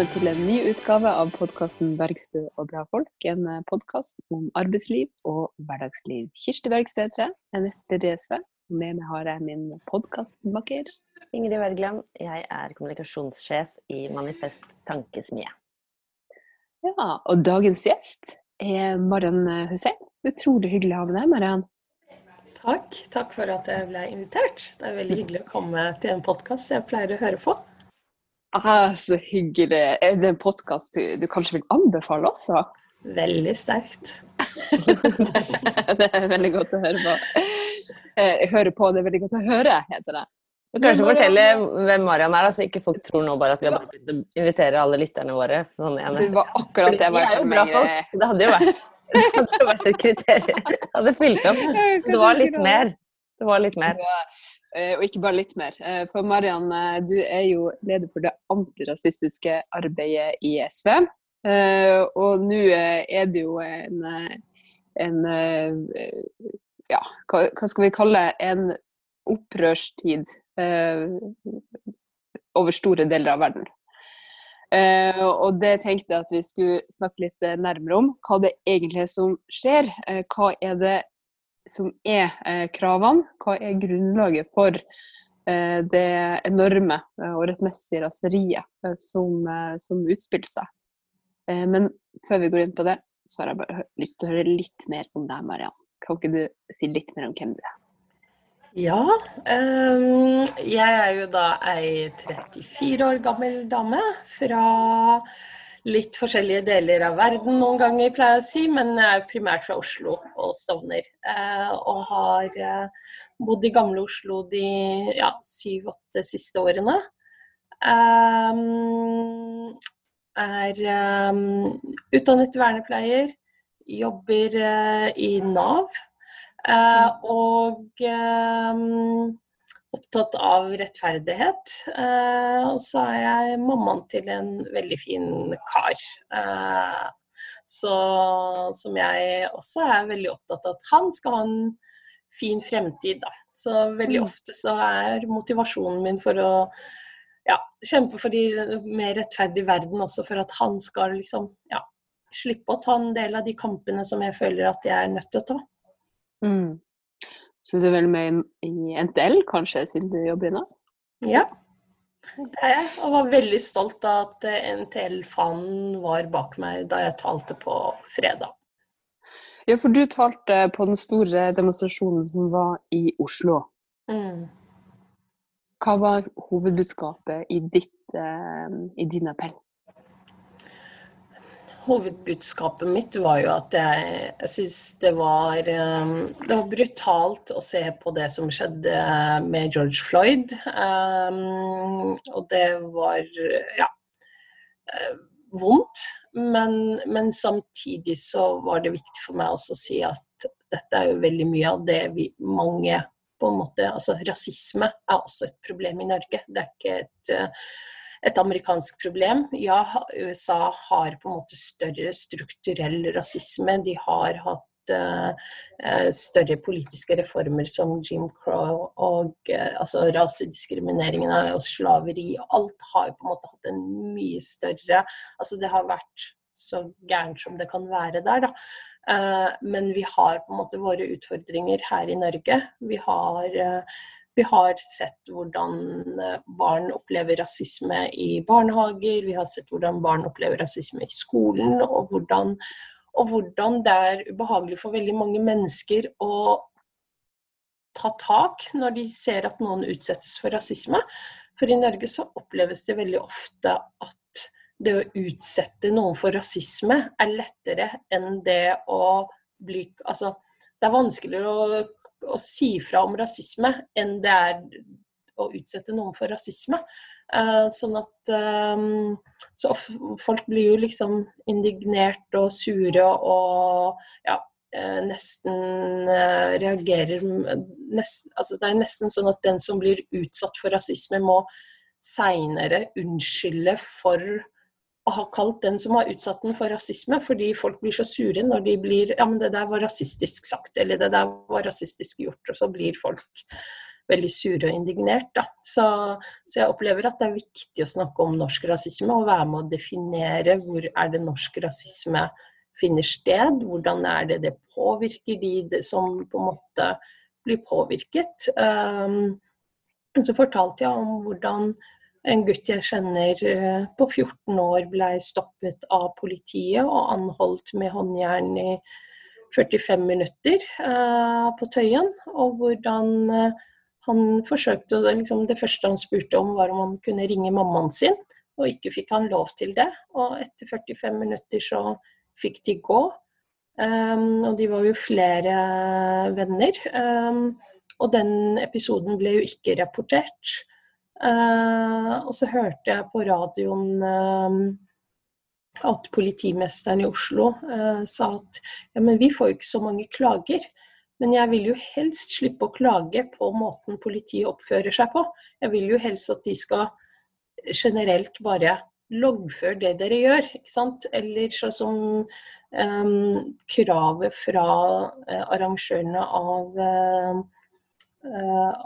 velkommen til en ny utgave av podkasten 'Bergstø og bra folk'. En podkast om arbeidsliv og hverdagsliv. Kirsti Bergstø heter jeg, er nestleder i Med meg har jeg min podkastmakker. Ingrid Wergeland, jeg er kommunikasjonssjef i Manifest Tankesmie. Ja, og dagens gjest er Mariann Hussein. Utrolig hyggelig å ha med deg, Mariann. Takk. Takk for at jeg ble invitert. Det er veldig hyggelig å komme til en podkast jeg pleier å høre på. Ah, så hyggelig. Er det en podkast du, du, kanskje vil anbefale også? Veldig sterkt. det er veldig godt å høre på. Eh, høre på, det er veldig godt å høre, heter det. Du kanskje fortelle hvem Marian er, da, så ikke folk tror nå bare at vi har bare begynt å invitere alle lytterne våre. Sånn det var akkurat det jeg var ferd med. Folk, så det hadde jo vært, det hadde vært et kriterium. Det hadde fylt opp. Det var litt mer. Det var litt mer. Eh, og ikke bare litt mer. Eh, for Mariann, du er jo leder for det antirasistiske arbeidet i SV. Og nå er det jo en, en ja, hva, skal vi kalle en opprørstid over store deler av verden. Uh, og det tenkte jeg at vi skulle snakke litt nærmere om. Hva det egentlig er som skjer. Uh, hva er det som er uh, kravene? Hva er grunnlaget for det enorme og rettmessige raseriet som, som utspiller seg? men før vi går inn på det, så har jeg bare lyst til å høre litt mer om deg, Mariann. Kan ikke du si litt mer om hvem du er? Ja. Um, jeg er jo da ei 34 år gammel dame fra litt forskjellige deler av verden noen ganger, pleier jeg å si, men jeg er primært fra Oslo og Stovner. Uh, og har uh, bodd i gamle Oslo de ja, syv-åtte siste årene. Um, er utdannet vernepleier, jobber i Nav Eh, og eh, opptatt av rettferdighet. Eh, og så er jeg mammaen til en veldig fin kar. Så, som jeg også er veldig opptatt av at han skal ha en fin fremtid. Da. Så veldig mm. ofte så er motivasjonen min for å ja, kjempe for en mer rettferdig verden også, for at han skal liksom ja, slippe å ta en del av de kampene som jeg føler at jeg er nødt til å ta. Mm. Så du er vel med i NTL, kanskje, siden du jobber i Nav? Ja, det er jeg. Og var veldig stolt av at eh, NTL-fanen var bak meg da jeg talte på fredag. Ja, for du talte på den store demonstrasjonen som var i Oslo. Mm. Hva var hovedbudskapet i, ditt, eh, i din appell? Hovedbudskapet mitt var jo at jeg, jeg syns det var um, Det var brutalt å se på det som skjedde med George Floyd. Um, og det var ja uh, vondt. Men, men, samtidig så var det viktig for meg også å si at dette er jo veldig mye av det vi mange på en måte, altså Rasisme er også et problem i Norge. Det er ikke et uh, et amerikansk problem. Ja, USA har på en måte større strukturell rasisme. De har hatt uh, større politiske reformer som Jim Crow og uh, altså rasediskrimineringen og slaveri. Alt har på en måte hatt en mye større Altså det har vært så gærent som det kan være der, da. Men vi har på en måte våre utfordringer her i Norge. Vi har vi har sett hvordan eh, barn opplever rasisme i barnehager, vi har sett hvordan barn opplever rasisme i skolen, og hvordan, og hvordan det er ubehagelig for veldig mange mennesker å ta tak når de ser at noen utsettes for rasisme. For i Norge så oppleves det veldig ofte at det å utsette noen for rasisme er lettere enn det å bli Altså, det er vanskeligere å å si fra om rasisme enn det er å utsette noen for rasisme. Uh, sånn at um, Så folk blir jo liksom indignert og sure og ja, uh, nesten uh, reagerer nest, altså Det er nesten sånn at den som blir utsatt for rasisme, må seinere unnskylde for å ha kalt den som har utsatt den for rasisme, fordi folk blir så sure når de blir Ja, men det der var rasistisk sagt, eller det der var rasistisk gjort, og så blir folk veldig sure og indignert. Da. Så, så, jeg opplever at det er viktig å snakke om norsk rasisme og være med å definere hvor er det norsk rasisme finner sted. Hvordan er det det påvirker de som på en måte blir påvirket. Um, så fortalte jeg om hvordan en gutt jeg kjenner eh, på 14 år ble stoppet av politiet og anholdt med håndjern i 45 minutter uh, på Tøyen. Og hvordan uh, han forsøkte liksom, Det første han spurte om, var om han kunne ringe mammaen sin, og ikke fikk han lov til det. Og etter 45 minutter så fikk de gå. Og de var jo flere venner. Og den episoden ble jo ikke rapportert. Uh, og så hørte jeg på radioen uh, at politimesteren i Oslo uh, sa at ja, men vi får jo ikke så mange klager. Men jeg vil jo helst slippe å klage på måten politiet oppfører seg på. Jeg vil jo helst at de skal generelt bare loggføre det dere gjør. ikke sant? Eller sånn som um, kravet fra arrangørene av uh,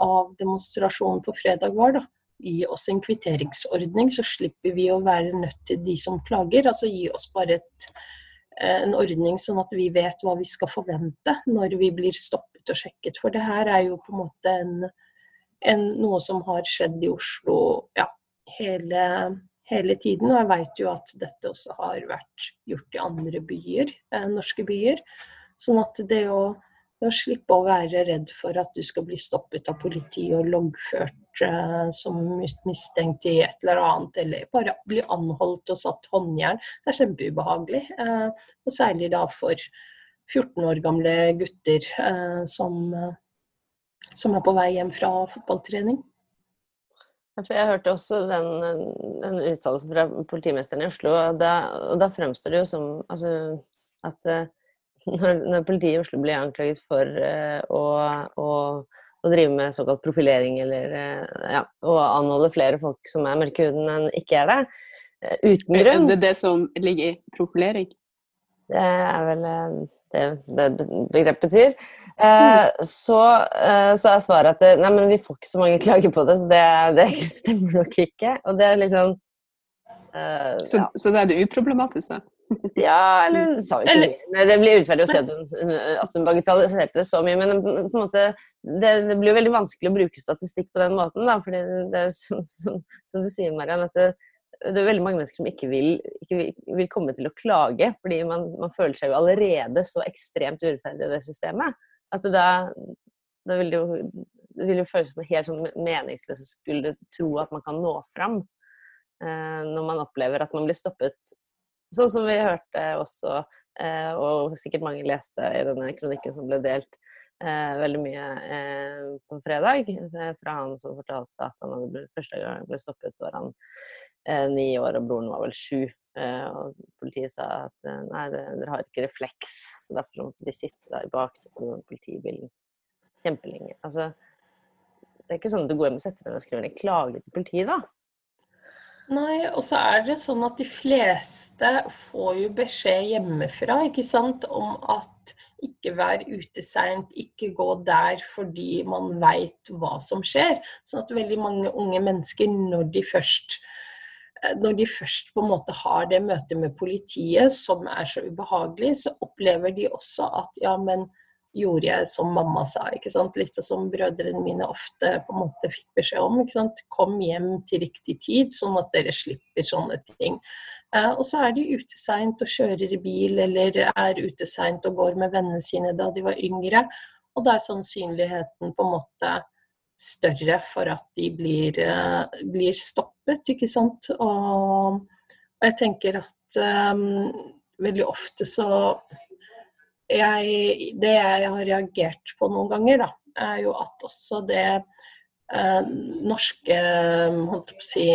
av demonstrasjonen på fredag var, da. Gi oss en kvitteringsordning, så slipper vi å være nødt til de som klager. Altså gi oss bare et, eh, en ordning sånn at vi vet hva vi skal forvente når vi blir stoppet og sjekket. For det her er jo på en måte en, en, noe som har skjedd i Oslo ja, hele, hele tiden. Og jeg vet jo at dette også har vært gjort i andre byer, eh, norske byer. Sånn at det å å slippe å være redd for at du skal bli stoppet av politiet og loggført eh, som mistenkt i et eller annet, eller bare bli anholdt og satt håndjern. Det er kjempeubehagelig. Eh, og særlig da for 14 år gamle gutter eh, som, som, er på vei hjem fra fotballtrening. Jeg hørte også den, den uttalelsen fra politimesteren i Oslo, og da, og da fremstår det jo som altså, at når, når, politiet i Oslo blir anklaget for uh, å, å, å, drive med såkalt profilering eller uh, ja, å anholde flere folk som er mørke i huden enn ikke er det, uh, uten grunn. Er det det som ligger i profilering? Det er vel det, det begrepet betyr. Uh, så, så, er svaret at nei, men vi får ikke så mange klager på det, så det, det stemmer nok ikke. Og det er liksom uh, så, ja. så det er det uproblematisk, da? Ja, eller sa vi ikke Nei, Det blir urettferdig å si at hun, at hun bagatelliserte det så mye, men på en måte, det, det, blir jo veldig vanskelig å bruke statistikk på den måten. Da, fordi det er som, som, som du sier, Mariann, at det, det, er veldig mange mennesker som ikke vil, ikke vil, vil komme til å klage, fordi man, man, føler seg jo allerede så ekstremt urettferdig i det systemet. At da, da vil det jo det vil jo føles som helt sånn meningsløst å skulle tro at man kan nå fram eh, når man opplever at man blir stoppet Sånn som vi hørte også, eh, og sikkert mange leste i denne kronikken som ble delt eh, veldig mye eh, på fredag, fra han som fortalte at han hadde første gang ble stoppet, var han ni år, og broren var vel sju. Og politiet sa at nei, dere har ikke refleks, så derfor måtte de sitte der i baksetet av politibilen kjempelenge. Altså, det er ikke sånn at du går hjem og setter deg og skriver en klage til politiet, da. Nei, og så er det sånn at de fleste får jo beskjed hjemmefra ikke sant, om at ikke vær ute seint, ikke gå der fordi man veit hva som skjer. Sånn at veldig mange unge mennesker, når de først når de først på en måte har det møtet med politiet som er så ubehagelig, så opplever de også at ja, men gjorde jeg som mamma sa. ikke sant? Litt sånn som brødrene mine ofte på en måte fikk beskjed om. ikke sant? Kom hjem til riktig tid, sånn at dere slipper sånne ting. Eh, og så er de ute seint og kjører bil, eller er ute seint og går med vennene sine da de var yngre. Og da er sannsynligheten på en måte større for at de blir, uh, blir stoppet, ikke sant. Og, og jeg tenker at um, veldig ofte så jeg, det jeg har reagert på noen ganger, da, er jo at også det eh, norske si,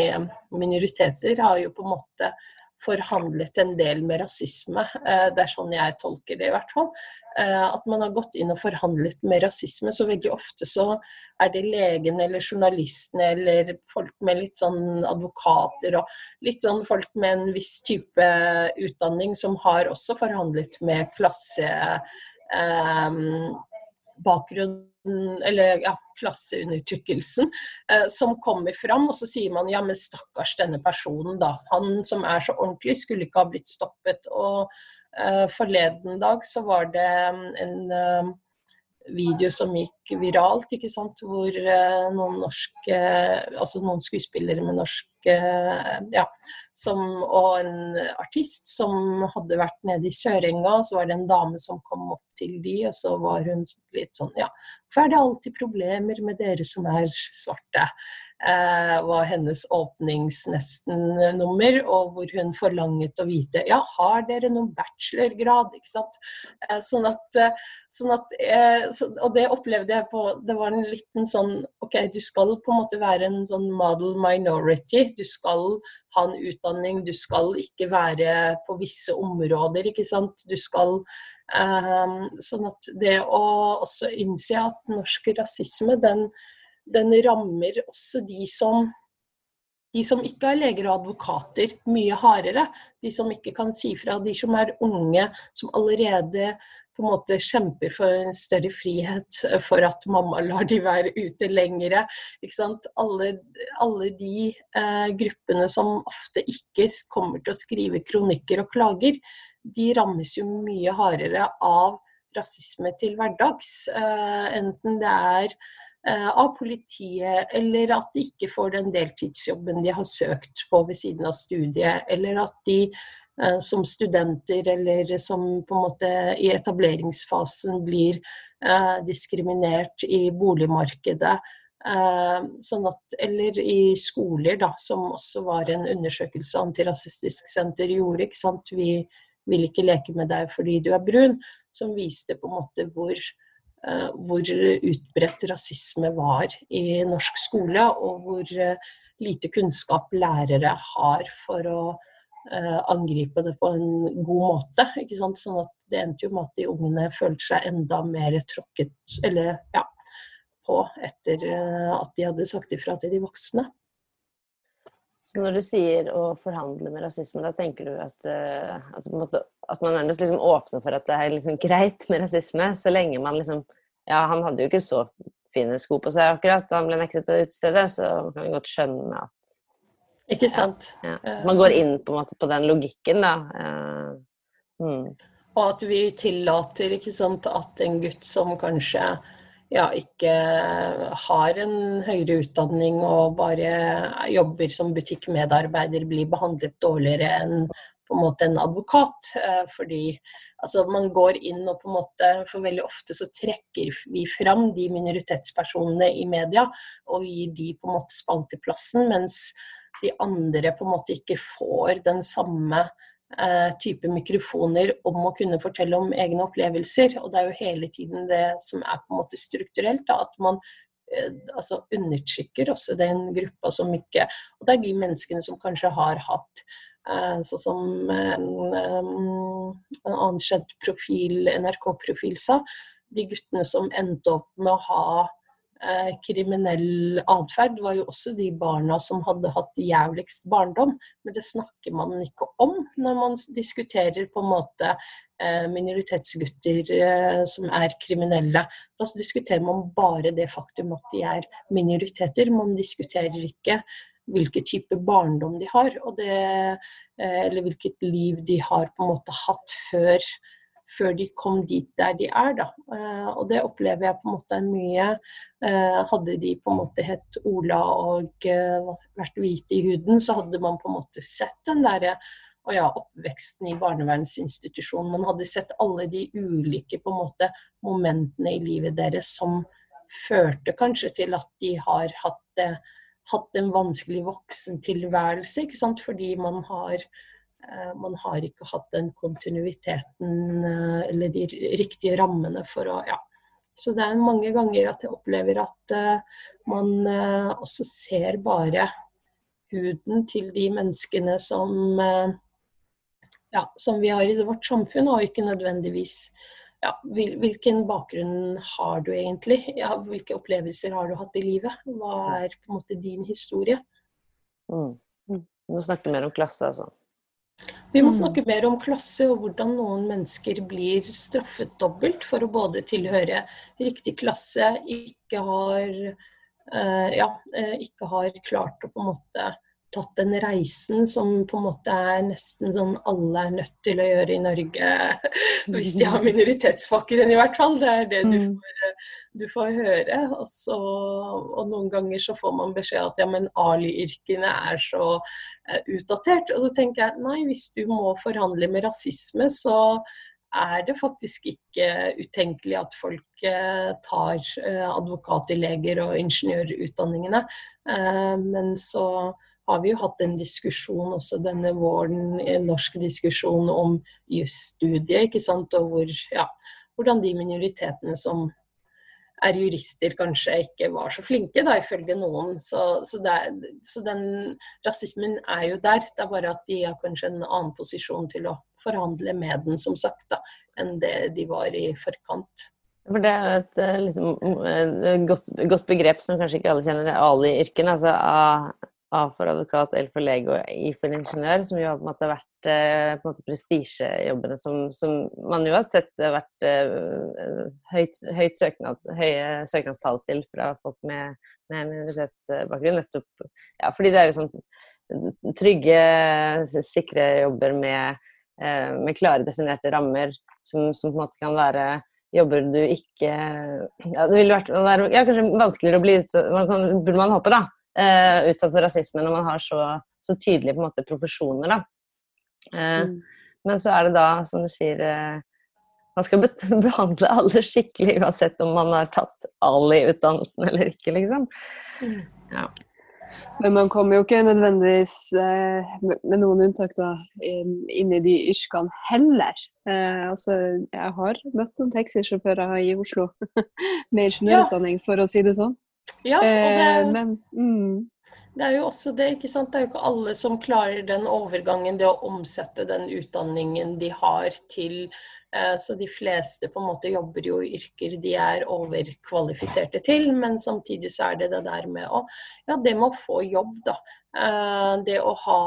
minoriteter har jo på en måte forhandlet en del med rasisme. Eh, det er sånn jeg tolker det, i hvert fall. Eh, at man har gått inn og forhandlet med rasisme. Så veldig ofte så er det legene eller journalistene eller folk med litt sånn advokater og litt sånn folk med en viss type utdanning som har også forhandlet med klasse um, bakgrunnen eller ja, klasseundertrykkelsen eh, som kommer fram. Og så sier man ja, men stakkars denne personen, da. Han som er så ordentlig, skulle ikke ha blitt stoppet. Og eh, forleden dag så var det en eh, video som gikk viralt, ikke sant? hvor uh, noen norske Altså noen skuespillere med norsk uh, Ja. Som, og en artist som hadde vært nede i Sørenga, så var det en dame som kom opp til de, og så var hun litt sånn Ja, hvorfor er det alltid problemer med dere som er svarte? Eh, var hennes åpningsnesten-nummer, og hvor hun forlanget å vite ja, har dere noen bachelorgrad. ikke sant? Eh, sånn at, eh, sånn at Og det opplevde jeg på Det var en liten sånn OK, du skal på en måte være en sånn model minority. Du skal ha en utdanning, du skal ikke være på visse områder, ikke sant. Du skal Sånn at det å også innse at norsk rasisme, den den rammer også de som, de som ikke er leger og advokater, mye hardere. De som ikke kan si fra. De som er unge, som allerede på en måte kjemper for en større frihet, for at mamma lar de være ute lengre. Alle, alle, de eh, gruppene som ofte ikke kommer til å skrive kronikker og klager, de rammes jo mye hardere av rasisme til hverdags. Eh, enten det er Eh, av politiet, eller at de ikke får den deltidsjobben de har søkt på ved siden av studiet, eller at de eh, som studenter eller som på en måte i etableringsfasen blir eh, diskriminert i boligmarkedet. Sånn at, eller i skoler, da, som også var en undersøkelse Antirasistisk Senter gjorde. ikke sant? Vi vil ikke leke med deg fordi du er brun, som viste på en måte hvor Eh, hvor utbredt rasisme var i norsk skole, og hvor eh, lite kunnskap lærere har for å eh, angripe det på en god måte. Ikke sant? Sånn at det endte jo med at de ungene følte seg enda mer tråkket eller, ja, på etter at de hadde sagt ifra til de voksne. Så når du sier å forhandle med rasisme, da tenker du at, uh, altså, at man nærmest liksom åpner for at det er liksom greit med rasisme, så lenge man liksom Ja, han hadde jo ikke så fine sko på seg akkurat da han ble nektet på det utestedet, så kan vi godt skjønne at Ikke sant. Ja, ja. Man går inn på, måte, på den logikken, da. Mm. Og at vi tillater ikke sant, at en gutt som kanskje ja, ikke har en høyere utdanning og bare jobber som butikkmedarbeider, blir behandlet dårligere enn på en måte en advokat. Eh, fordi altså, man går inn og på en måte For veldig ofte så trekker vi fram de minoritetspersonene i media og gir de på en måte spalteplassen, mens de andre på en måte ikke får den samme eh, type mikrofoner om å kunne fortelle om egne opplevelser. Og det er jo hele tiden det som er på en måte strukturelt, da, at man eh, altså undertrykker også den gruppa som ikke Og det er de menneskene som kanskje har hatt Sånn som en, en annen kjent profil, NRK-profil sa, de guttene som endte opp med å ha Eh, kriminell atferd, var jo også de barna som hadde hatt jævligst barndom. Men det snakker man ikke om når man diskuterer på en måte eh, minoritetsgutter som er kriminelle. Da diskuterer man bare det faktum at de er minoriteter. Man diskuterer ikke hvilken type barndom de har, det, eller hvilket liv de har på en måte hatt før før de kom dit der de er. Da. Eh, og det opplever jeg på en måte mye. Eh, hadde de på en måte hett Ola og eh, vært hvite i huden, så hadde man på en måte sett den derre og ja, oppveksten i barnevernsinstitusjon. Man hadde sett alle de ulike på en måte, momentene i livet deres som førte kanskje til at de har hatt, hatt en vanskelig voksentilværelse. Ikke sant? Fordi man har Eh, man har ikke hatt den kontinuiteten eh, eller de riktige rammene for å ja. Så det er mange ganger at jeg opplever at uh, man også ser bare huden til de menneskene som, ja, som vi har i vårt samfunn, og ikke nødvendigvis ja, hvilken bakgrunn har du egentlig? Ja, hvilke opplevelser har du hatt i livet? Hva er på en måte din historie? Mm. Vi må snakke mer om klasse, altså. Vi må mm. snakke mer om klasse og hvordan noen mennesker blir straffet dobbelt for å både tilhøre riktig klasse, ikke har, uh, ja, uh, ikke har klart å på en måte tatt den reisen som på en måte er nesten sånn alle er nødt til å gjøre i Norge, hvis de har minoritetsbakgrunn i hvert fall. Det er det du mm. får, du får høre. Og, så, og, noen ganger så får man beskjed at ja, men Ali-yrkene er så uh, utdatert. Og så tenker jeg nei, hvis du må forhandle med rasisme, så er det faktisk ikke utenkelig at folk uh, tar advokat i leger og ingeniørutdanningene. men så har vi jo hatt en diskusjon også denne våren, en norsk diskusjon om jusstudiet, ikke sant, og hvor, ja, hvordan de minoritetene som er jurister, kanskje ikke var så flinke, da, ifølge noen. Så, så, er, så, den rasismen er jo der. Det er bare at de har kanskje en annen posisjon til å forhandle med den, som sagt, da, enn det de var i forkant. For Det er et, eh, liksom, et godt, godt, begrep som kanskje ikke alle kjenner, ali-yrken. Altså A for advokat, L for lege og I for ingeniør, som jo har på en måte vært eh, på en måte prestisjejobbene som, som, man jo har sett vært uh, høyt, høyt søknads, høye søknadstall til fra folk med, med minoritetsbakgrunn. Nettopp ja, fordi det er jo sånn trygge, sikre jobber med, uh, med klare, definerte rammer som, som, på en måte kan være jobber du ikke ja, Det ville vært ja, kanskje vanskeligere å bli man kan, Burde man håpe, da uh, utsatt for rasisme når man har så, så tydelige på en måte, profesjoner. Da. Uh, mm. Men så er det da, som du sier uh, Man skal behandle alle skikkelig uansett om man har tatt Ali-utdannelsen eller ikke, liksom. Mm. Ja. Men man kommer jo ikke nødvendigvis, med noen unntak, da, inn i de yrkene heller. altså, jeg har møtt noen taxisjåfører i Oslo med ingeniørutdanning, for å si det sånn. Ja, og det, eh, men, mm. det er jo også det, ikke sant. Det er jo ikke alle som klarer den overgangen, det å omsette den utdanningen de har til eh, så de fleste på en måte jobber jo i yrker de er overkvalifiserte til, men samtidig så er det det der med å Ja, det med å få jobb, da. Eh, det å ha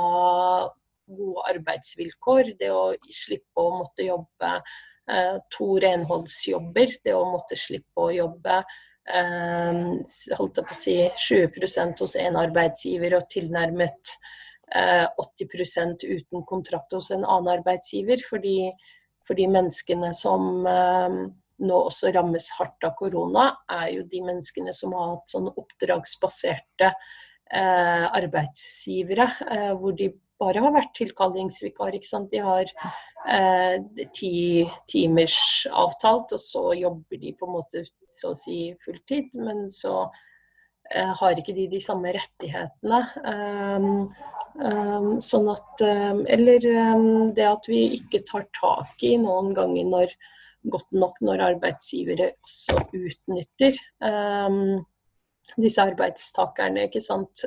gode arbeidsvilkår, det å slippe å måtte jobbe to renholdsjobber, det å måtte slippe å jobbe holdt jeg på å si 20% hos en arbeidsgiver og tilnærmet 80 eh, uten kontrakt hos en annen arbeidsgiver. Fordi menneskene som ehm, nå også rammes hardt av korona, er jo de menneskene som har hatt sånn oppdragsbaserte eh, arbeidsgivere, eh, hvor de bare har vært tilkallingsvikar. ikke sant? De har eh, ti timers avtalt, og så jobber de på en måte så å si fulltid. Men så eh, har ikke de de samme rettighetene. Um, um, sånn at um, Eller det at vi ikke tar tak i noen ganger når godt nok når arbeidsgivere også utnytter disse arbeidstakerne, ikke sant.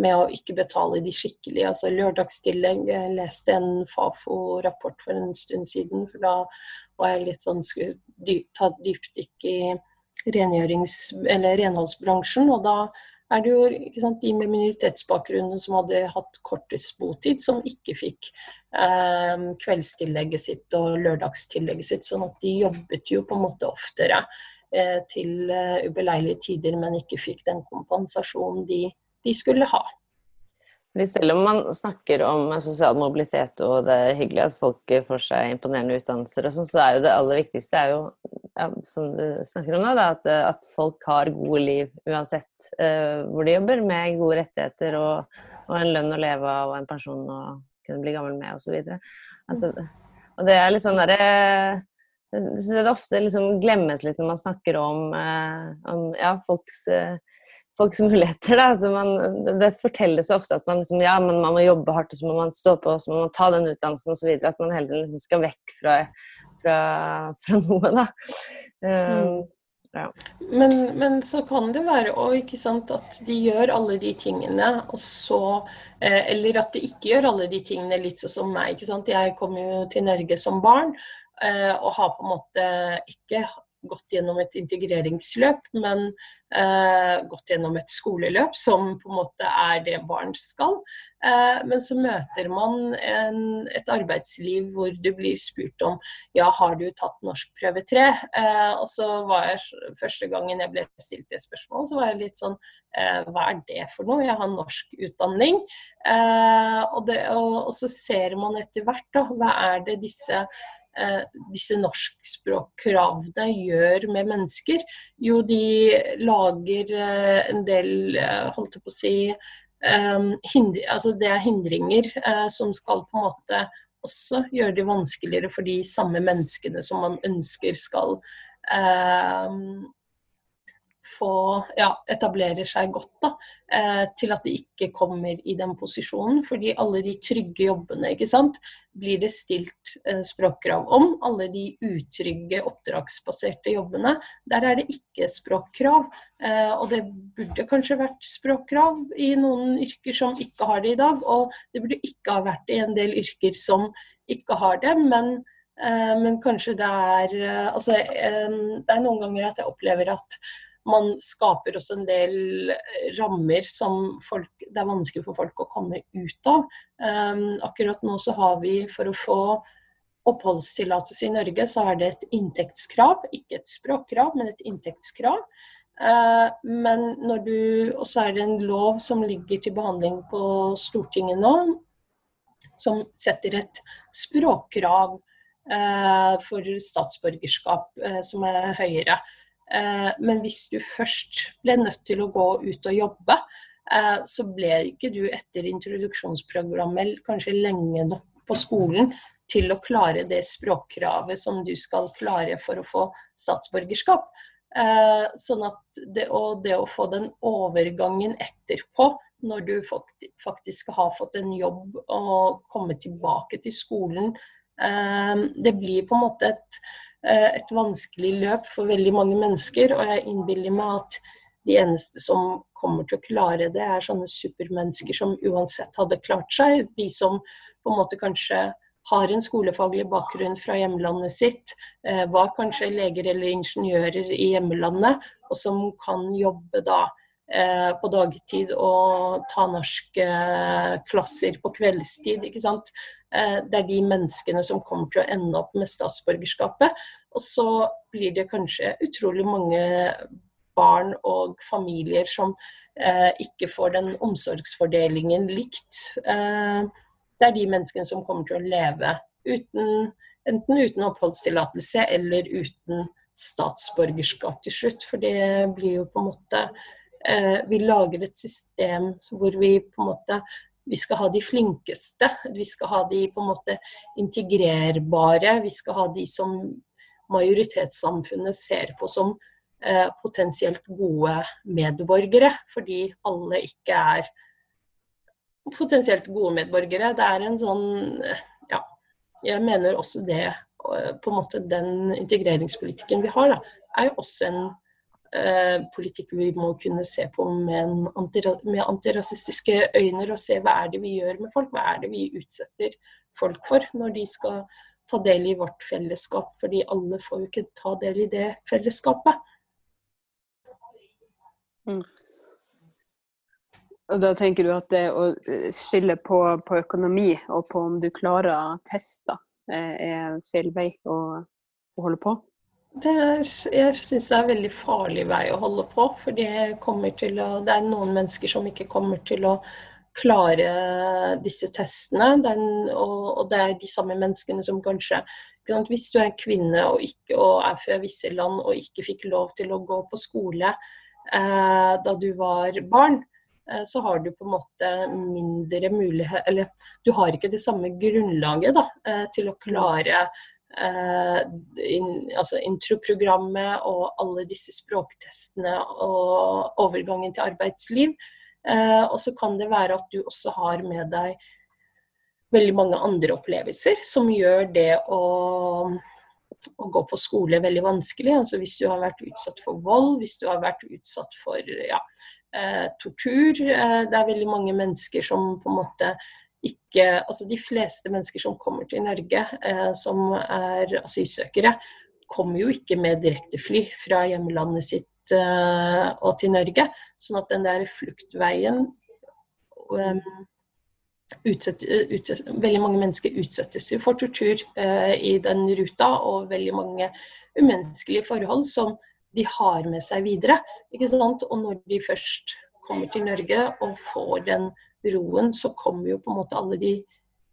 Med å ikke betale de skikkelig. Altså lørdagstillegg. Jeg leste en Fafo-rapport for en stund siden. for Da var jeg litt sånn skulle dyp, ta dypdykk i renholdsbransjen. Og da er det jo sant, de med minoritetsbakgrunn som hadde hatt kortest botid, som ikke fikk eh, kveldstillegget sitt og lørdagstillegget sitt. Sånn at de jobbet jo på en måte oftere eh, til eh, ubeleilige tider, men ikke fikk den kompensasjonen de, de skulle ha. Fordi selv om man snakker om sosial mobilitet og det er hyggelig at folk får seg imponerende utdannelser, og sånn, så er jo det aller viktigste er jo, ja, som du snakker om nå, da, at, at, folk har gode liv uansett uh, hvor de jobber, med gode rettigheter og, og, en lønn å leve av og en pensjon å kunne bli gammel med osv. Altså, og det er litt sånn derre det ofte liksom glemmes litt når man snakker om, eh, om ja, folks uh, folks muligheter. Man, det fortelles ofte at man, liksom, ja, man, man, må jobbe hardt, og så må man stå på, og så må man ta den utdannelsen osv. At man heller liksom skal vekk fra, fra, fra noe. Da. Um, ja. men, men, så kan det være òg at de gjør alle de tingene, og så eh, Eller at de ikke gjør alle de tingene, litt sånn som meg. Jeg kom jo til Norge som barn eh, og har på en måte ikke gått gjennom et integreringsløp, men eh, gått gjennom et skoleløp, som på en måte er det barn skal. Eh, men så møter man en, et arbeidsliv hvor det blir spurt om ja, har du tatt norskprøve 3? Eh, og så var jeg første gangen jeg ble stilt det spørsmålet, så var jeg litt sånn eh, hva er det for noe? Jeg har norsk utdanning. Eh, og, det, og, og, så ser man etter hvert da, hva er det disse disse norskspråkkravene gjør med mennesker? Jo, de lager eh, en del, eh, holdt jeg på å si hindre, altså Det er hindringer som skal på en måte også gjøre det vanskeligere for de samme menneskene som man ønsker skal få ja, etablerer seg godt, da, eh, til at de ikke kommer i den posisjonen. Fordi alle de trygge jobbene ikke sant, blir det stilt eh, språkkrav om. Alle de utrygge oppdragsbaserte jobbene, der er det ikke språkkrav. Eh, og det burde kanskje vært språkkrav i noen yrker som ikke har det i dag. Og det burde ikke ha vært i en del yrker som ikke har det. men men kanskje det er Altså, det er noen ganger at jeg opplever at man skaper også en del rammer som folk, det er vanskelig for folk å komme ut av. Um, akkurat nå så har vi, for å få oppholdstillatelse i Norge, så er det et inntektskrav. Ikke et språkkrav, men et inntektskrav. Uh, men når du Og så er det en lov som ligger til behandling på Stortinget nå, som setter et språkkrav uh, for statsborgerskap uh, som er høyere. Eh, men hvis du først ble nødt til å gå ut og jobbe, eh, så ble ikke du etter introduksjonsprogrammet kanskje lenge nok på skolen til å klare det språkkravet som du skal klare for å få statsborgerskap. Eh, sånn at det, og det å få den overgangen etterpå, når du faktisk har fått en jobb og komme tilbake til skolen, det blir på en måte et et vanskelig løp for veldig mange mennesker. Og jeg innbiller meg at de eneste som kommer til å klare det, er sånne supermennesker som uansett hadde klart seg. De som på en måte kanskje har en skolefaglig bakgrunn fra hjemlandet sitt, eh, var kanskje leger eller ingeniører i hjemlandet, og som kan jobbe da eh, på dagtid og ta norske klasser på kveldstid. ikke sant? Eh, det er de menneskene som kommer til å ende opp med statsborgerskapet. Og så blir det kanskje utrolig mange barn og familier som eh, ikke får den omsorgsfordelingen likt. Eh, det er de menneskene som kommer til å leve uten, enten uten oppholdstillatelse eller uten statsborgerskap til slutt. For det blir jo på en måte Vi lager et system hvor vi på en måte vi skal ha de flinkeste. Vi skal ha de på en måte integrerbare. Vi skal ha de som majoritetssamfunnet ser på som eh, potensielt gode medborgere, fordi alle ikke er potensielt gode medborgere. Det er en sånn Ja, jeg mener også det eh, på en måte Den integreringspolitikken vi har, da, er jo også en Eh, politikk vi må kunne se på med, antira med antirasistiske øyne og se hva er det vi gjør med folk, hva er det vi utsetter folk for når de skal ta del i vårt fellesskap. Fordi alle får jo ikke ta del i det fellesskapet. Mm. Og da tenker du at det å eh, skille på, på økonomi og på om du klarer tester, eh, er feil vei å, å holde på? Det, jeg syns det er en veldig farlig vei å holde på. For det, er noen mennesker som ikke kommer til å klare disse testene. Den, og, og, det er de samme menneskene som kanskje Hvis du er kvinne og, ikke, og er fra visse land og ikke fikk lov til å gå på skole eh, da du var barn, eh, så har du på en måte mindre mulighet Eller du har ikke det samme grunnlaget da, eh, til å klare Eh, in, altså introprogrammet og alle disse språktestene og overgangen til arbeidsliv. Eh, og så kan det være at du også har med deg veldig mange andre opplevelser som gjør det å, å gå på skole veldig vanskelig. Altså hvis du har vært utsatt for vold, hvis du har vært utsatt for ja, eh, tortur. Eh, det er veldig mange mennesker som på en måte ikke Altså de fleste mennesker som kommer til Norge eh, som er asylsøkere, kommer jo ikke med direktefly fra hjemlandet sitt eh, og til Norge. Sånn at den der fluktveien eh, utsett, utsett, Veldig mange mennesker utsettes jo for tortur uh, i den ruta, og veldig mange umenneskelige forhold som de har med seg videre. ikke sant? Og når de først kommer til Norge og får den roen, så kommer jo på en måte alle de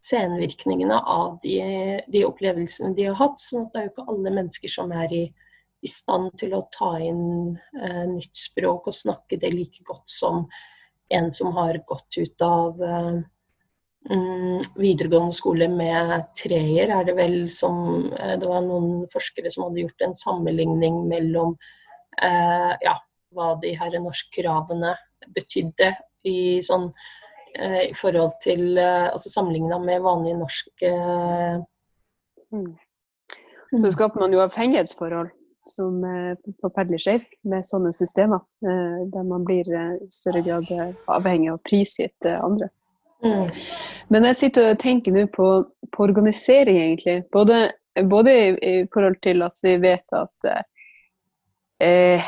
senvirkningene av de, de opplevelsene de har hatt. sånn at det er jo ikke alle mennesker som er i, i stand til å ta inn eh, nytt språk og snakke det like godt som en som har gått ut av eh, mm, videregående skole med treer, er det vel som eh, Det var noen forskere som hadde gjort en sammenligning mellom eh, ja, hva de her norskkravene betydde i sånn i forhold til eh, altså Sammenligna med vanlig norsk eh, mm. Så skaper man jo avhengighetsforhold som er forferdelig skjer med sånne systemer, der man blir i større grad avhengig av prisgitt andre. Mm. Men jeg sitter og tenker nå på, på organisering, egentlig. Både, både i, i, forhold til at vi vet at eh,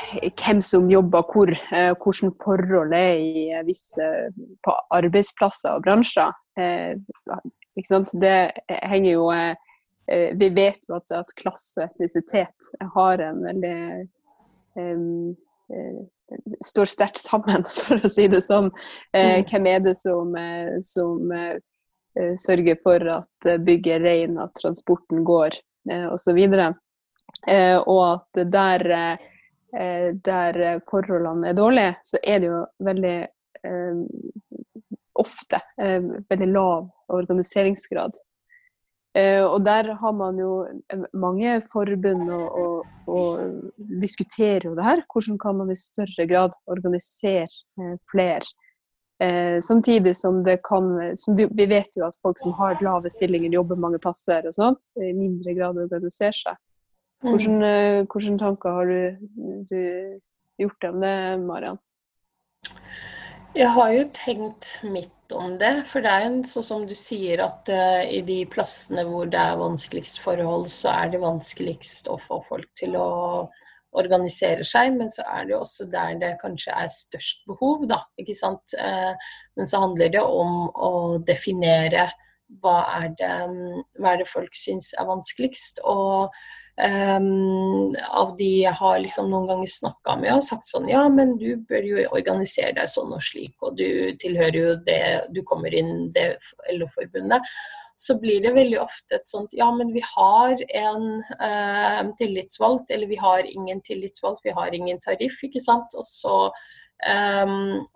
hvem som jobber hvor, eh, hvordan forhold er i eh, visse på arbeidsplasser og bransjer. Eh, det henger jo eh, eh, Vi vet jo at, at klasse og etnisitet har en veldig står sterkt sammen, for å si det sånn. Mm. Hvem er det som, som sørger for at bygget er rent, at transporten går, osv. Og, og at der Eh, der eh, forholdene er dårlige, så er det jo veldig eh, ofte eh, veldig lav organiseringsgrad. Eh, og der har man jo eh, mange forbund og, og, og diskuterer jo det her. Hvordan kan man i større grad organisere flere? samtidig som det kan som du, Vi vet jo at folk som har lave stillinger, jobber mange plasser og sånt, i mindre grad organiserer seg. Hvordan, hvordan tanker har du, du gjort om det, Mariann? Jeg har jo tenkt mitt om det. For det er jo sånn som du sier at uh, i de plassene hvor det er vanskeligst forhold, så er det vanskeligst å få folk til å organisere seg. Men så er det jo også der det kanskje er størst behov, da. Ikke sant. Uh, men så handler det om å definere hva er det, hva er det folk syns er vanskeligst. og Um, av de jeg har liksom noen ganger snakka med og sagt sånn Ja, men du bør jo organisere deg sånn og slik, og du tilhører jo det Du kommer inn det LO-forbundet. Så blir det veldig ofte et sånt Ja, men vi har en uh, tillitsvalgt, eller vi har ingen tillitsvalgt, vi har ingen tariff, ikke sant. Og så Um,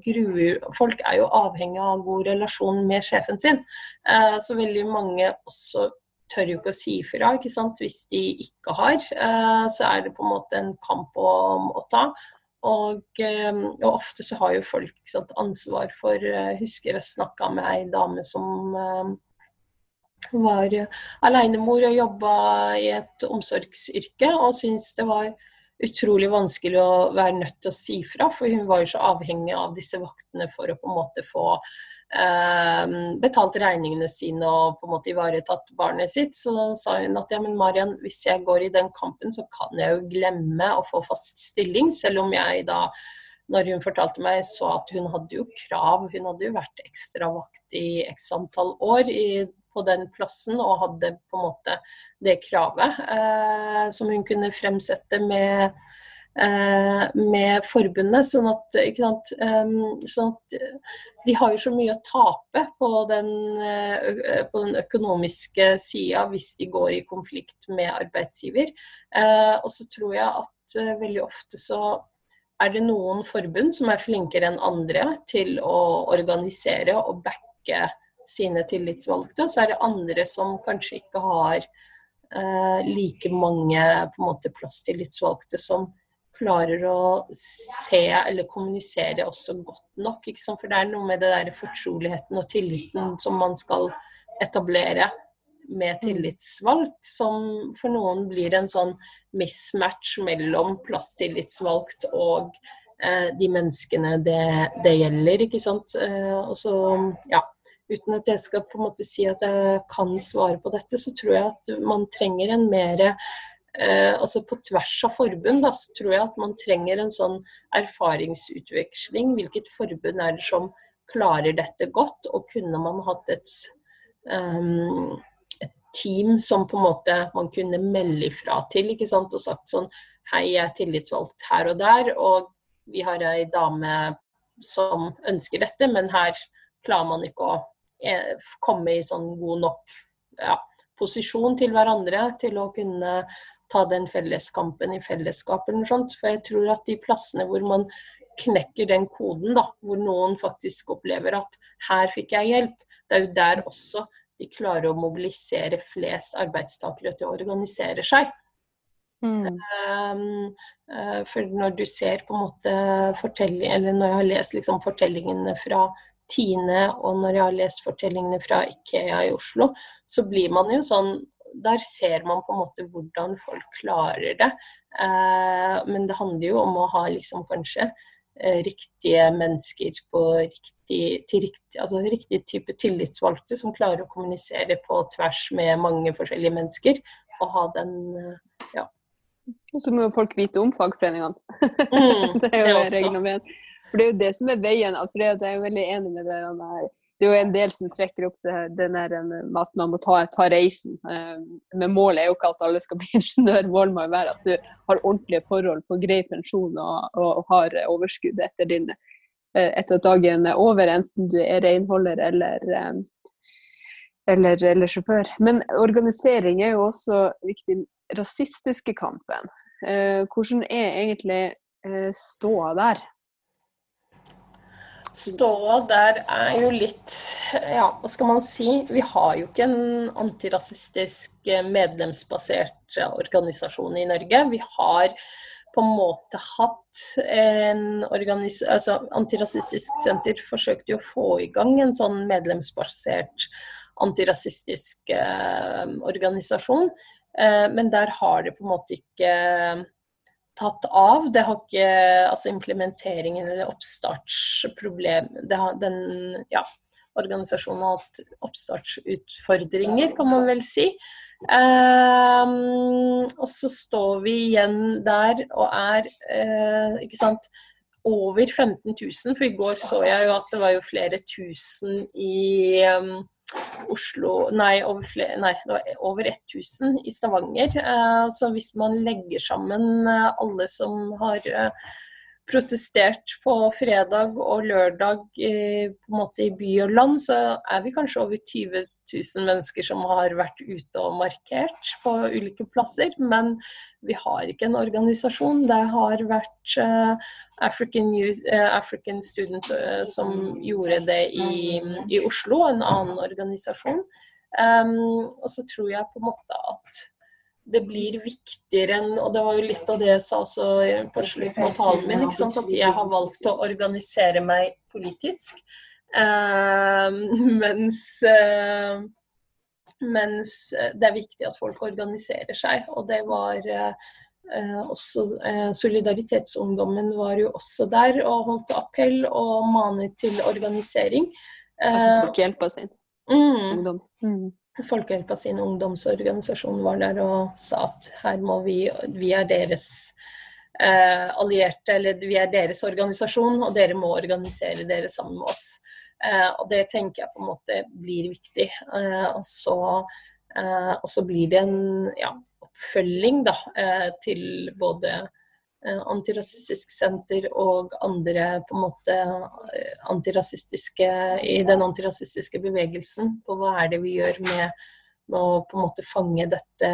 gruer Folk er jo avhengig av god relasjon med sjefen sin. Uh, så veldig mange også tør jo ikke å si fra hvis de ikke har. Uh, så er det på en måte en kamp om å ta. Og, um, og, ofte så har jo folk sant, ansvar for eh, husker jeg snakka med ei dame som var alenemor og jobba i et omsorgsyrke, og syntes det var utrolig vanskelig å være nødt til å si fra, for hun var jo så avhengig av disse vaktene for å på en måte få eh, betalt regningene sine og på en måte ivaretatt barnet sitt. Så sa hun at ja, men Marian, hvis jeg går i den kampen, så kan jeg jo glemme å få fast stilling, selv om jeg da når hun fortalte meg, så at hun hadde jo krav. Hun hadde jo vært ekstravakt i x antall år i, på den plassen og hadde på en måte det kravet eh, som hun kunne fremsette med Eh, med forbundet. Sånn at, sant, sånn at, de har jo så mye å tape på den, eh, på den økonomiske sida hvis de går i konflikt med arbeidsgiver. Eh, og så tror jeg at veldig ofte så er det noen forbund som er flinkere enn andre til å organisere og backe sine tillitsvalgte. Og så er det andre som kanskje ikke har eh, like mange på en måte plasstillitsvalgte som klarer å se eller kommunisere også godt nok. For det er noe med det der fortroligheten og tilliten som man skal etablere med mm. tillitsvalgt, som for noen blir en sånn mismatch mellom plasstillitsvalgt og eh, de menneskene det, det, gjelder. ikke sant. Eh, og så, ja, Uten at jeg skal på en måte si at jeg kan svare på dette, så tror jeg at man trenger en mer eh, altså på tvers av forbund da, så tror jeg at man trenger en sånn erfaringsutveksling. Hvilket forbund er det som klarer dette godt? Og kunne man hatt et, um, et team som på en måte man kunne melde ifra til, ikke sant? og sagt sånn Hei, jeg er tillitsvalgt her og der, og vi har ei dame som ønsker dette, men her klarer man ikke å komme i sånn god nok ja, posisjon til hverandre til å kunne ta den felleskampen i fellesskap eller noe sånt. For jeg tror at de plassene hvor man knekker den koden, da, hvor noen faktisk opplever at her fikk jeg hjelp, det er jo der også de klarer å mobilisere flest arbeidstakere til å organisere seg. Mm. Um, uh, for når du ser på en måte fortelling, eller når jeg har lest liksom fortellingene fra Tine og når jeg har lest fortellingene fra Ikea i Oslo, så blir man jo sånn der ser man på en måte hvordan folk klarer det. Eh, men det handler jo om å ha liksom kanskje eh, riktige mennesker på riktig, til riktig, altså riktig type tillitsvalgte som klarer å kommunisere på tvers med mange forskjellige mennesker. Og ha den eh, ja. Så må jo folk vite om fagforeningene. Mm, det er jo regelen med. For det er jo det som er veien. For jeg er jo veldig enig med det det er jo en del som trekker opp det, den der med at man må ta, ta, reisen. Eh, men målet er jo ikke at alle skal bli ingeniør, målet må jo være at du har ordentlige forhold på grei pensjon og, og, og har overskudd etter, din, eh, etter at dagen er over, enten du er renholder eller, eh, eller, eller sjåfør. Men organisering er jo også viktig. Rasistiske kampen. Hvordan er egentlig ståa der? Ståa der er jo litt Ja, hva skal man si? Vi har jo ikke en antirasistisk eh, medlemsbasert eh, organisasjon i Norge. Vi har på en måte hatt en organis altså Antirasistisk Senter forsøkte jo å få i gang en sånn medlemsbasert antirasistisk eh, organisasjon. Eh, men der har det på en måte ikke tatt av. Det har ikke altså implementeringen eller oppstartsproblem Den ja, organisasjonen har hatt oppstartsutfordringer, kan man vel si. Um, og så står vi igjen der og er uh, ikke sant, over 15 000. For i går så jeg jo at det var jo flere tusen i um, Oslo Nei, over, flere, nei, det var over 1000 i Stavanger. Eh, så hvis man legger sammen eh, alle som har eh, protestert på fredag og lørdag på en måte i by og land, så er vi kanskje over 20 000 mennesker som har vært ute og markert på ulike plasser. Men vi har ikke en organisasjon. Det har vært uh, African, Youth, uh, African, Student som gjorde det i, i, Oslo, en annen organisasjon. Um, og så tror jeg på en måte at det blir viktigere enn Og det var jo litt av det jeg sa også på slutten av talen min, at jeg har valgt å organisere meg politisk. mens mens det er viktig at folk organiserer seg. Og det var eh, også eh, Solidaritetsungdommen var jo også der og holdt appell og manet til organisering. Altså hjelper sin mm, ungdom. Mm. Folkehjelpa sin ungdomsorganisasjon var der og sa at her må vi Vi er deres eh, allierte, eller vi er deres organisasjon, og dere må organisere dere sammen med oss. Eh, og det tenker jeg på en måte blir viktig. Eh, og så, eh, og så blir det en ja, oppfølging da, til både Antirasistisk Senter og andre på en måte antirasistiske i den antirasistiske bevegelsen på hva er det vi gjør med, med å på en måte fange dette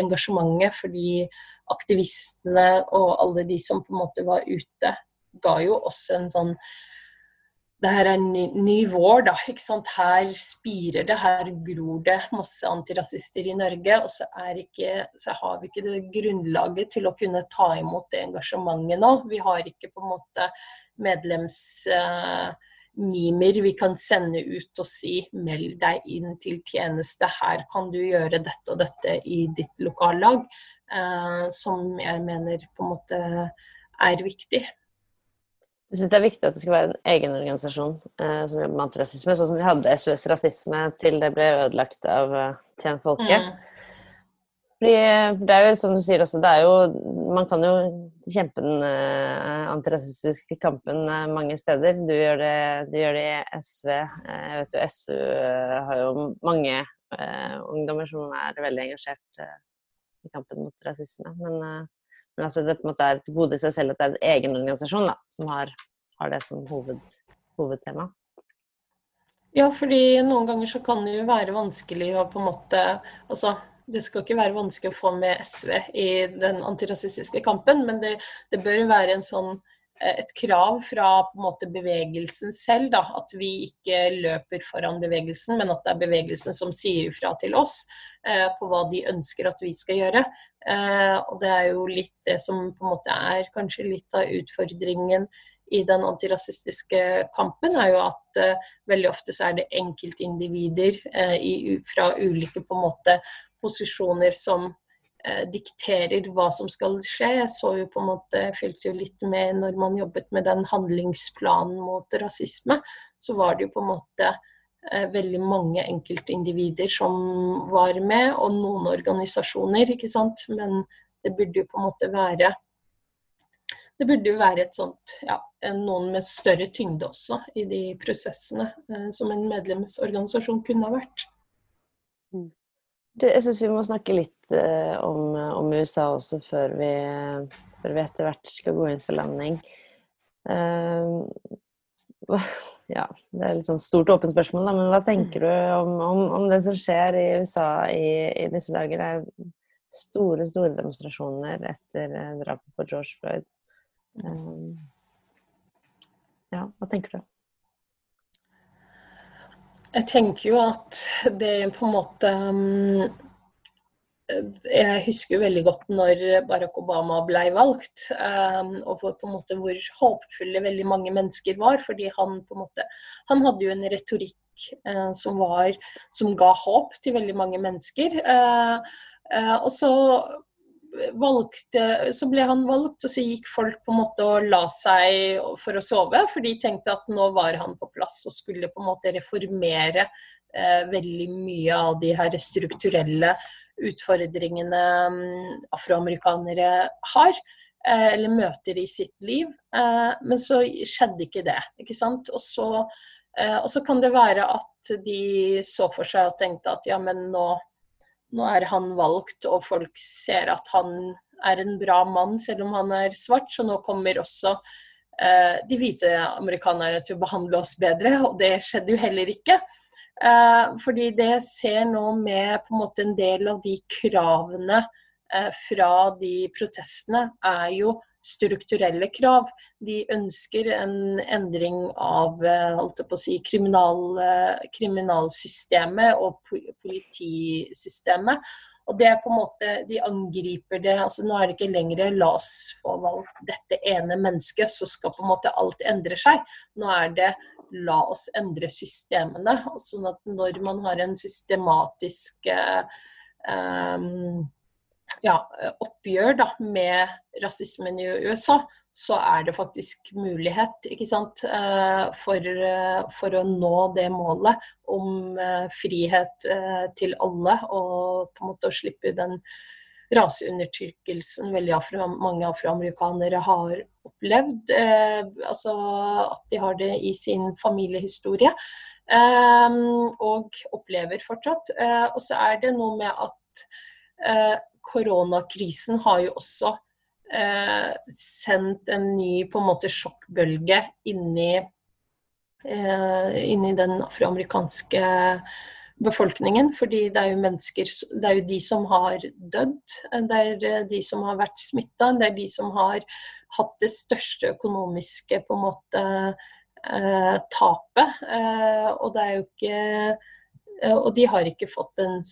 engasjementet. Fordi aktivistene og alle de som på en måte var ute, ga jo oss en sånn det her er ny, ny vår, da. ikke sant? Her spirer det, her gror det masse antirasister i Norge. Og så, ikke, så, har vi ikke det grunnlaget til å kunne ta imot det engasjementet nå. Vi har ikke på en måte medlemsmimer uh, vi kan sende ut og si meld deg inn til tjeneste, her kan du gjøre dette og dette i ditt lokallag. Uh, som jeg mener på en måte er viktig. Jeg syns det er viktig at det skal være en egen organisasjon eh, som jobber med antirasisme, sånn som vi hadde SOS Rasisme til det ble ødelagt av uh, Tjen Folke. Mm. Fordi det er jo som du sier også, det er jo Man kan jo kjempe den uh, antirasistiske kampen uh, mange steder. Du gjør, det, du gjør det i SV. Uh, jeg vet jo SU har jo mange ungdommer som er veldig engasjert i kampen mot rasisme. Men, men at det på en måte er et gode i seg selv at det er en egen organisasjon da, som har, har det som hoved, hovedtema. Ja, fordi noen ganger så kan det jo være vanskelig å på en måte Altså det skal ikke være vanskelig å få med SV i den antirasistiske kampen, men det, det bør være en sånn, et krav fra på en måte bevegelsen selv. Da, at vi ikke løper foran bevegelsen, men at det er bevegelsen som sier ifra til oss eh, på hva de ønsker at vi skal gjøre. Eh, og Det er jo litt det som på en måte er kanskje litt av utfordringen i den antirasistiske kampen, er jo at eh, veldig ofte så er det enkeltindivider uh, i, fra ulike på en måte posisjoner som eh, dikterer hva som skal skje. Jeg så jo på en måte, fulgte jo litt med når man jobbet med den handlingsplanen mot rasisme. Så var det jo på en måte eh, veldig mange enkeltindivider som var med, og noen organisasjoner, ikke sant. Men det burde jo på en måte være det burde jo være et sånt, ja, noen med større tyngde også i de prosessene, eh, som en medlemsorganisasjon kunne ha vært. Mm. Du, jeg syns vi må snakke litt uh, om, om, USA også, før vi, før vi, etter hvert skal gå inn for landing. Uh, ja, det er litt sånn stort åpent spørsmål, da, men hva tenker du om, om, om det som skjer i USA i, i, disse dager? Det er store, store demonstrasjoner etter drapet på George Floyd. Uh, ja, hva tenker du? Jeg tenker jo at det på en måte um, Jeg husker veldig godt når Barack Obama ble valgt, um, og på en måte hvor håpefulle veldig mange mennesker var. Fordi han på en måte Han hadde jo en retorikk uh, som var Som ga håp til veldig mange mennesker. Uh, uh, og så valgte, så ble han valgt, og så gikk folk på en måte og la seg for å sove. For de tenkte at nå var han på plass og skulle på en måte reformere eh, veldig mye av de her strukturelle utfordringene um, afroamerikanere har. Eh, eller møter i sitt liv. Eh, men så skjedde ikke det. ikke sant? Og så, eh, og så kan det være at de så for seg og tenkte at ja, men nå nå er han valgt, og folk ser at han er en bra mann, selv om han er svart. Så nå kommer også eh, de hvite amerikanerne til å behandle oss bedre, og det skjedde jo heller ikke. Eh, fordi det ser nå med på en måte en del av de kravene eh, fra de protestene, er jo strukturelle krav. De ønsker en endring av eh, si, kriminal, eh, kriminalsystemet og politisystemet. Og det er på en måte, De angriper det. altså Nå er det ikke lenger la oss få valgt dette ene mennesket, så skal på en måte alt endre seg. Nå er det la oss endre systemene. sånn at når man har en systematisk um, ja, oppgjør da, med rasismen i USA, så er det faktisk mulighet sant, eh, for, eh, for, å nå det målet om eh, frihet til alle og på en måte å slippe den raseundertrykkelsen veldig afro, mange afroamerikanere har opplevd. Altså at de har det i sin familiehistorie. Eh, og opplever fortsatt. Og så er det noe med at koronakrisen har jo også eh, sendt en ny på en måte sjokkbølge inni, eh, inni den afroamerikanske befolkningen. Fordi det er jo mennesker Det er jo de som har dødd. Det er eh, de som har vært smitta. Det er de som har hatt det største økonomiske på en måte eh, tapet. Eh, og det er jo ikke eh, Og de har ikke fått en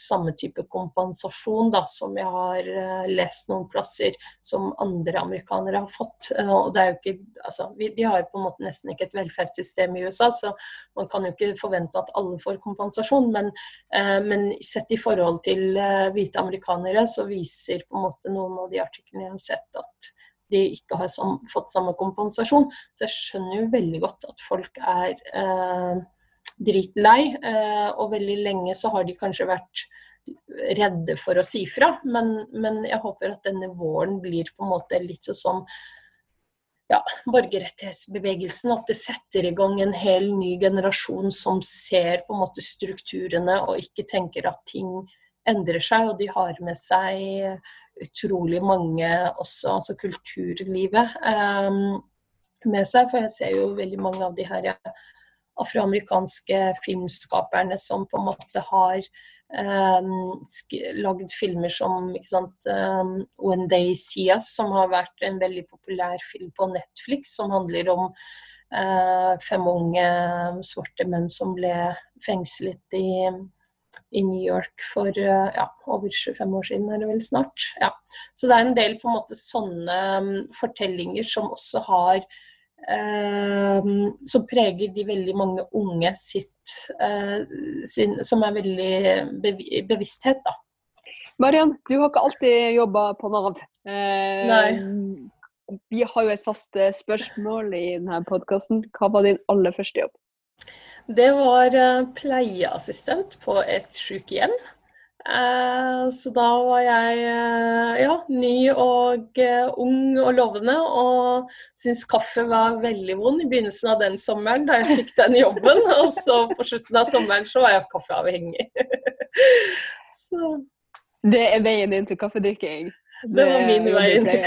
samme type kompensasjon da, som jeg har uh, lest noen plasser som andre amerikanere har fått. Uh, og det er jo ikke, altså, de har på en måte nesten ikke et velferdssystem i USA, så man kan jo ikke forvente at alle får kompensasjon. Men, uh, men sett i forhold til hvite amerikanere, så viser på en måte noen av de artiklene jeg har sett, at de ikke har fått samme kompensasjon. Så jeg skjønner jo veldig godt at folk er dritlei. Eh, og veldig lenge så har de kanskje vært redde for å si fra. Men, men, jeg håper at denne våren blir på en måte litt sånn som ja, borgerrettighetsbevegelsen. At det setter i gang en hel ny generasjon som ser på en måte strukturene og ikke tenker at ting endrer seg. Og de har med seg utrolig mange også, altså kulturlivet, um, med seg. For jeg ser jo veldig mange av de her afroamerikanske filmskaperne som på en måte har um, lagd filmer som sant, um, When They See Us, som har vært en veldig populær film på Netflix, som handler om uh, fem unge svarte menn som ble fengslet i, i New York for uh, ja, over 25 år siden, er det vel snart. Ja. Så det er en del på en måte sånne um, fortellinger som også har Eh, som preger de veldig mange unge sitt, eh, sin, som er veldig bevissthet, da. Mariann, du har ikke alltid jobba på Nav. Eh, Nei. Vi har jo et fast eh, spørsmål i denne podkasten. Hva var din aller første jobb? Det var pleieassistent på et sykehjem. Eh, så da var jeg eh, ja, ny og eh, ung og lovende, og syntes kaffe var veldig vond i begynnelsen av den sommeren da jeg fikk den jobben. Og så på slutten av sommeren så var jeg kaffeavhengig. så. Det er veien din til kaffedrikking? Det var min vei inn til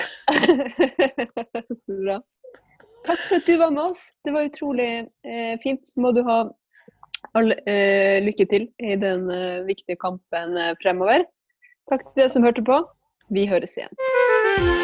Så bra. Takk for at du var med oss. Det var utrolig eh, fint. Så må du ha All, uh, lykke til i den uh, viktige kampen uh, fremover. Takk til dere som hørte på. Vi høres igjen.